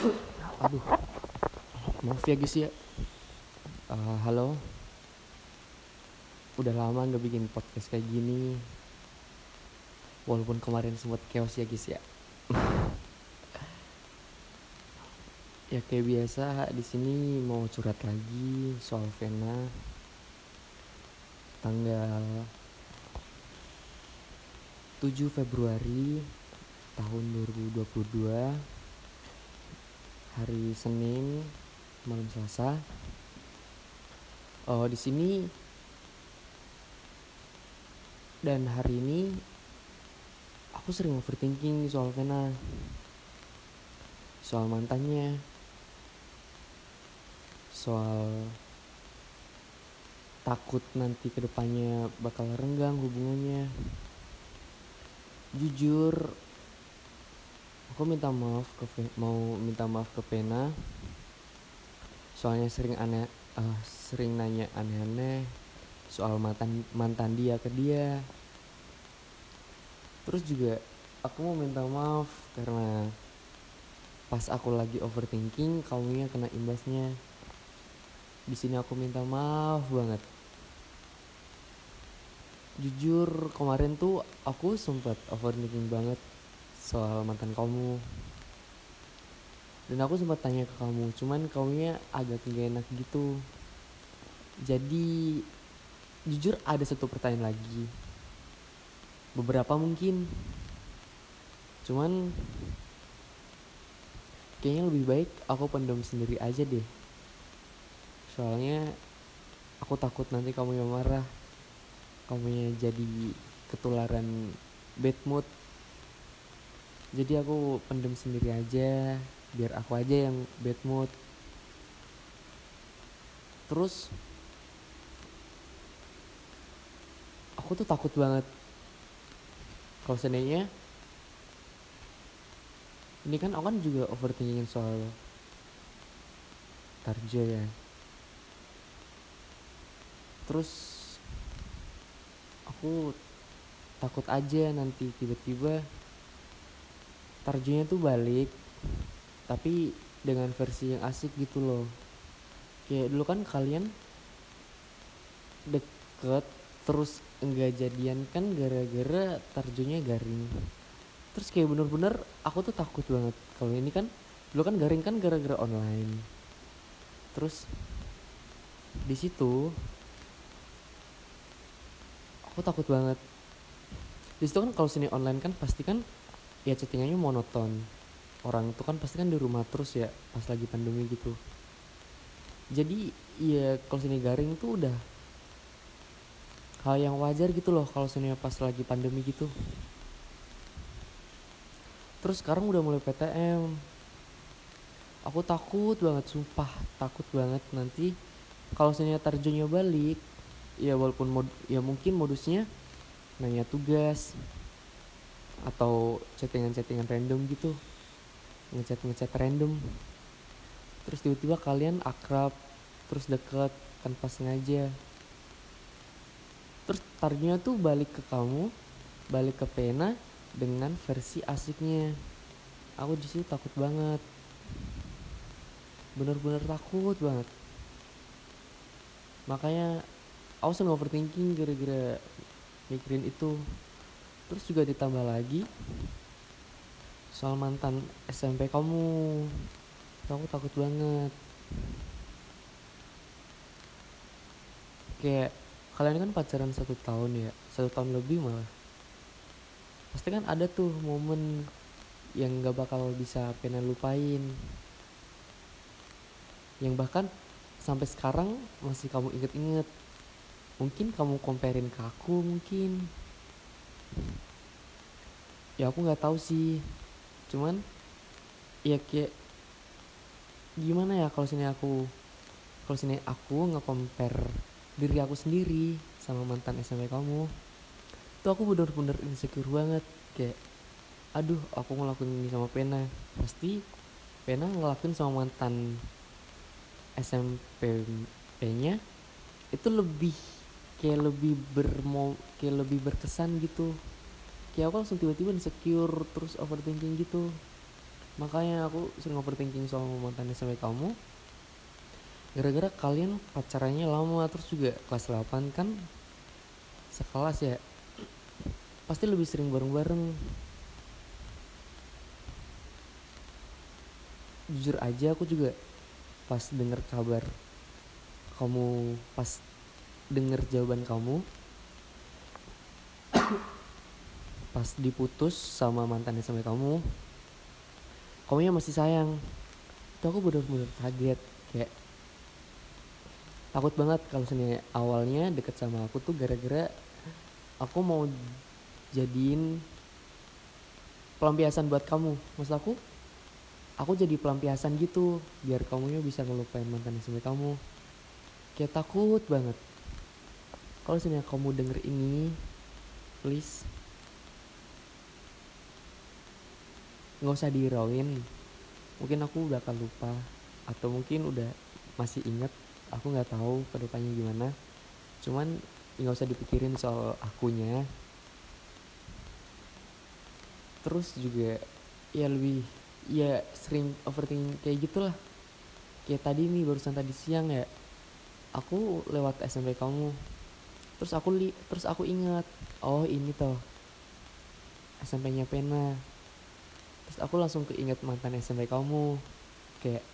Aduh, maaf ya guys ya. Uh, halo. Udah lama nggak bikin podcast kayak gini. Walaupun kemarin sempat chaos ya guys ya. ya kayak biasa di sini mau curhat lagi soal Vena. Tanggal 7 Februari tahun 2022 hari Senin malam Selasa. Oh di sini dan hari ini aku sering overthinking soal Vena, soal mantannya, soal takut nanti ke depannya bakal renggang hubungannya. Jujur aku minta maaf ke mau minta maaf ke Pena. Soalnya sering aneh uh, sering nanya aneh-aneh soal mantan mantan dia ke dia. Terus juga aku mau minta maaf karena pas aku lagi overthinking kamunya kena imbasnya. Di sini aku minta maaf banget. Jujur kemarin tuh aku sempat overthinking banget soal mantan kamu. Dan aku sempat tanya ke kamu cuman kamunya agak gak enak gitu. Jadi jujur ada satu pertanyaan lagi. Beberapa mungkin. Cuman kayaknya lebih baik aku pendam sendiri aja deh. Soalnya aku takut nanti kamu yang marah. Kamunya jadi ketularan bad mood jadi aku pendem sendiri aja biar aku aja yang bad mood. Terus aku tuh takut banget. Kalau seandainya ini kan aku kan juga overthinking soal Tarjo ya. Terus aku takut aja nanti tiba-tiba Tarjonya tuh balik tapi dengan versi yang asik gitu loh. Kayak dulu kan kalian deket terus enggak jadian kan gara-gara Tarjonya garing. Terus kayak bener-bener aku tuh takut banget kalau ini kan dulu kan garing kan gara-gara online. Terus di situ aku takut banget. Di situ kan kalau sini online kan pasti kan ya chattingannya monoton. Orang itu kan pasti kan di rumah terus ya pas lagi pandemi gitu. Jadi ya kalau sini garing tuh udah hal yang wajar gitu loh kalau sini pas lagi pandemi gitu. Terus sekarang udah mulai PTM aku takut banget sumpah takut banget nanti kalau sini tarjonya balik ya walaupun mod ya mungkin modusnya nanya tugas atau chattingan-chattingan random gitu. Ngechat-ngechat random. Terus tiba-tiba kalian akrab terus deket tanpa sengaja. Terus tarnya tuh balik ke kamu balik ke pena dengan versi asiknya. Aku di situ takut banget. Bener-bener takut banget. Makanya aku sering overthinking gara-gara mikirin itu terus juga ditambah lagi soal mantan SMP kamu. Aku takut banget. Kayak kalian kan pacaran satu tahun ya satu tahun lebih malah. Pasti kan ada tuh momen yang gak bakal bisa pernah lupain. Yang bahkan sampai sekarang masih kamu inget-inget. Mungkin kamu comparein ke aku mungkin ya aku nggak tahu sih. Cuman ya kayak gimana ya kalau sini aku kalau sini aku nge-compare diri aku sendiri sama mantan SMP kamu? Tuh aku bener-bener insecure banget. Kayak aduh aku ngelakuin ini sama Pena. Pasti Pena ngelakuin sama mantan SMP-nya itu lebih kayak lebih bermo kayak lebih berkesan gitu. Kayak aku langsung tiba-tiba insecure terus overthinking gitu. Makanya aku sering overthinking soal mantan SMP kamu. Gara-gara kalian pacarannya lama terus juga kelas 8 kan? Sekelas ya? Pasti lebih sering bareng-bareng. Jujur aja aku juga pas denger kabar kamu pas denger jawaban kamu. Pas diputus sama mantan SMP kamu kamunya masih sayang. Itu aku bener-bener kaget kayak takut banget kalau misalnya awalnya deket sama aku tuh gara-gara aku mau jadiin pelampiasan buat kamu. Maksud aku aku jadi pelampiasan gitu biar kamunya bisa ngelupain mantan SMP kamu. Kayak takut banget kalau misalnya kamu denger ini please nggak usah dihirauin mungkin aku akan lupa atau mungkin udah masih inget aku nggak tahu ke depannya gimana. Cuman nggak usah dipikirin soal akunya. Terus juga ya lebih ya sering overthinking kayak gitulah. Kayak tadi nih barusan tadi siang ya aku lewat SMP kamu terus aku li terus aku ingat oh ini toh SMP-nya Pena. Terus aku langsung keinget mantan SMP kamu kayak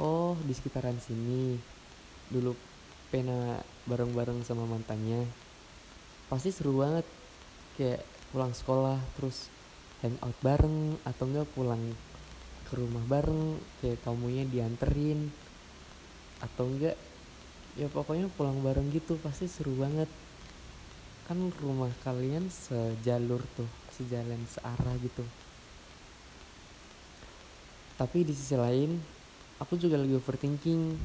oh di sekitaran sini dulu pena bareng-bareng sama mantannya. Pasti seru banget kayak pulang sekolah terus hangout bareng atau enggak pulang ke rumah bareng kayak kamunya dianterin atau enggak ya pokoknya pulang bareng gitu pasti seru banget. Kan rumah kalian sejalur tuh sejalan searah gitu. Tapi di sisi lain aku juga lagi overthinking.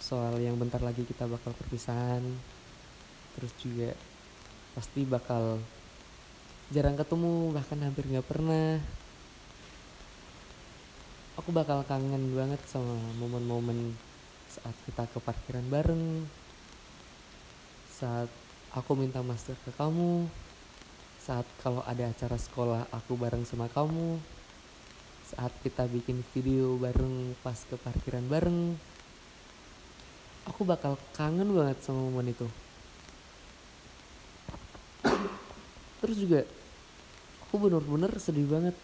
Soal yang bentar lagi kita bakal perpisahan. Terus juga pasti bakal jarang ketemu bahkan hampir nggak pernah. Aku bakal kangen banget sama momen-momen saat kita ke parkiran bareng. Saat aku minta master ke kamu. Saat kalau ada acara sekolah aku bareng sama kamu. Saat kita bikin video bareng pas ke parkiran bareng. Aku bakal kangen banget sama momen itu. Terus juga aku bener-bener sedih banget.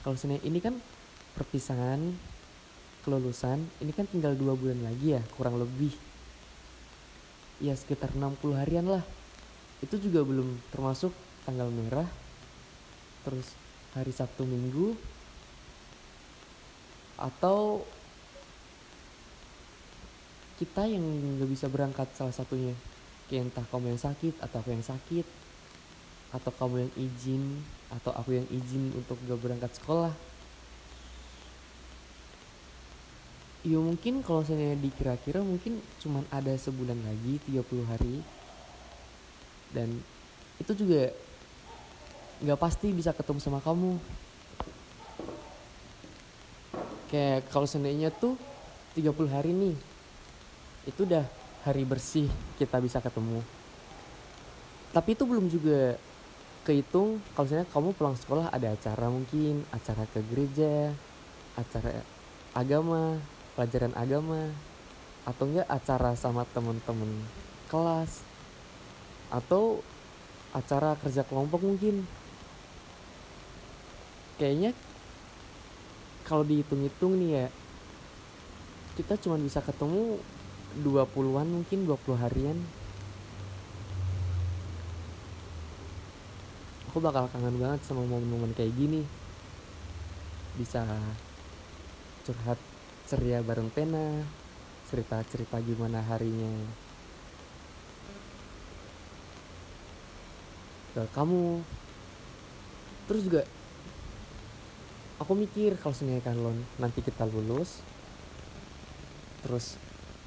Kalau misalnya ini kan perpisahan kelulusan ini kan tinggal dua bulan lagi ya kurang lebih. Ya sekitar 60 harian lah. Itu juga belum termasuk tanggal merah terus hari Sabtu Minggu atau kita yang nggak bisa berangkat salah satunya. Kayak entah kamu yang sakit atau aku yang sakit atau kamu yang izin atau aku yang izin untuk gak berangkat sekolah ya mungkin kalau saya dikira-kira mungkin cuman ada sebulan lagi 30 hari. Dan itu juga nggak pasti bisa ketemu sama kamu. Kayak kalau seandainya tuh 30 hari nih itu udah hari bersih kita bisa ketemu. Tapi itu belum juga kehitung kalau misalnya kamu pulang sekolah ada acara mungkin acara ke gereja acara agama pelajaran agama atau enggak acara sama temen-temen kelas atau acara kerja kelompok mungkin. Kayaknya kalau dihitung-hitung nih ya kita cuma bisa ketemu 20-an mungkin 20 harian. Aku bakal kangen banget sama momen-momen kayak gini. Bisa curhat ceria bareng pena cerita-cerita gimana harinya. Ke kamu. Terus juga aku mikir kalau sebenarnya lo nanti kita lulus. Terus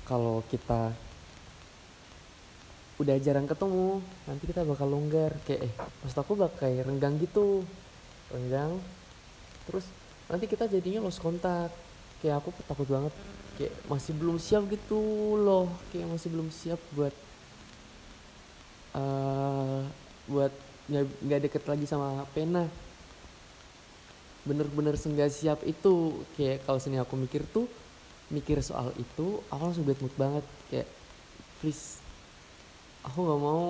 kalau kita udah jarang ketemu nanti kita bakal longgar. Kayak eh maksud aku bakal kayak renggang gitu. Renggang. Terus nanti kita jadinya lost kontak kayak aku takut banget kayak masih belum siap gitu loh kayak masih belum siap buat uh, buat nggak deket lagi sama pena. Bener-bener senggak siap itu kayak kalau sini aku mikir tuh mikir soal itu aku langsung bad mood banget kayak please aku nggak mau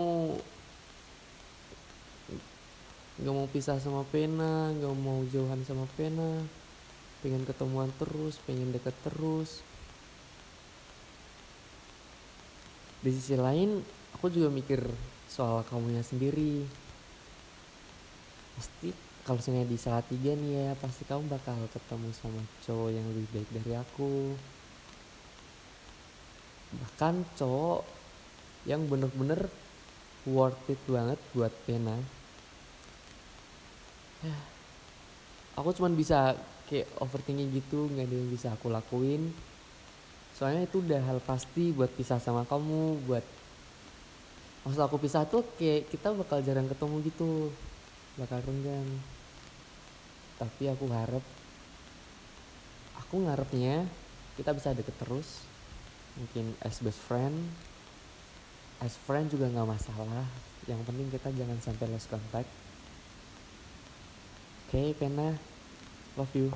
nggak mau pisah sama pena nggak mau jauhan sama pena pengen ketemuan terus pengen deket terus. Di sisi lain aku juga mikir soal kamunya sendiri. Pasti kalau misalnya di saat tiga nih ya pasti kamu bakal ketemu sama cowok yang lebih baik dari aku. Bahkan cowok yang bener-bener worth it banget buat pena. Aku cuman bisa kayak overthinking gitu nggak ada yang bisa aku lakuin. Soalnya itu udah hal pasti buat pisah sama kamu buat maksud aku pisah tuh kayak kita bakal jarang ketemu gitu bakal renggang. Tapi aku harap aku ngarepnya kita bisa deket terus mungkin as best friend. As friend juga nggak masalah yang penting kita jangan sampai lost contact. Oke okay, pena love you.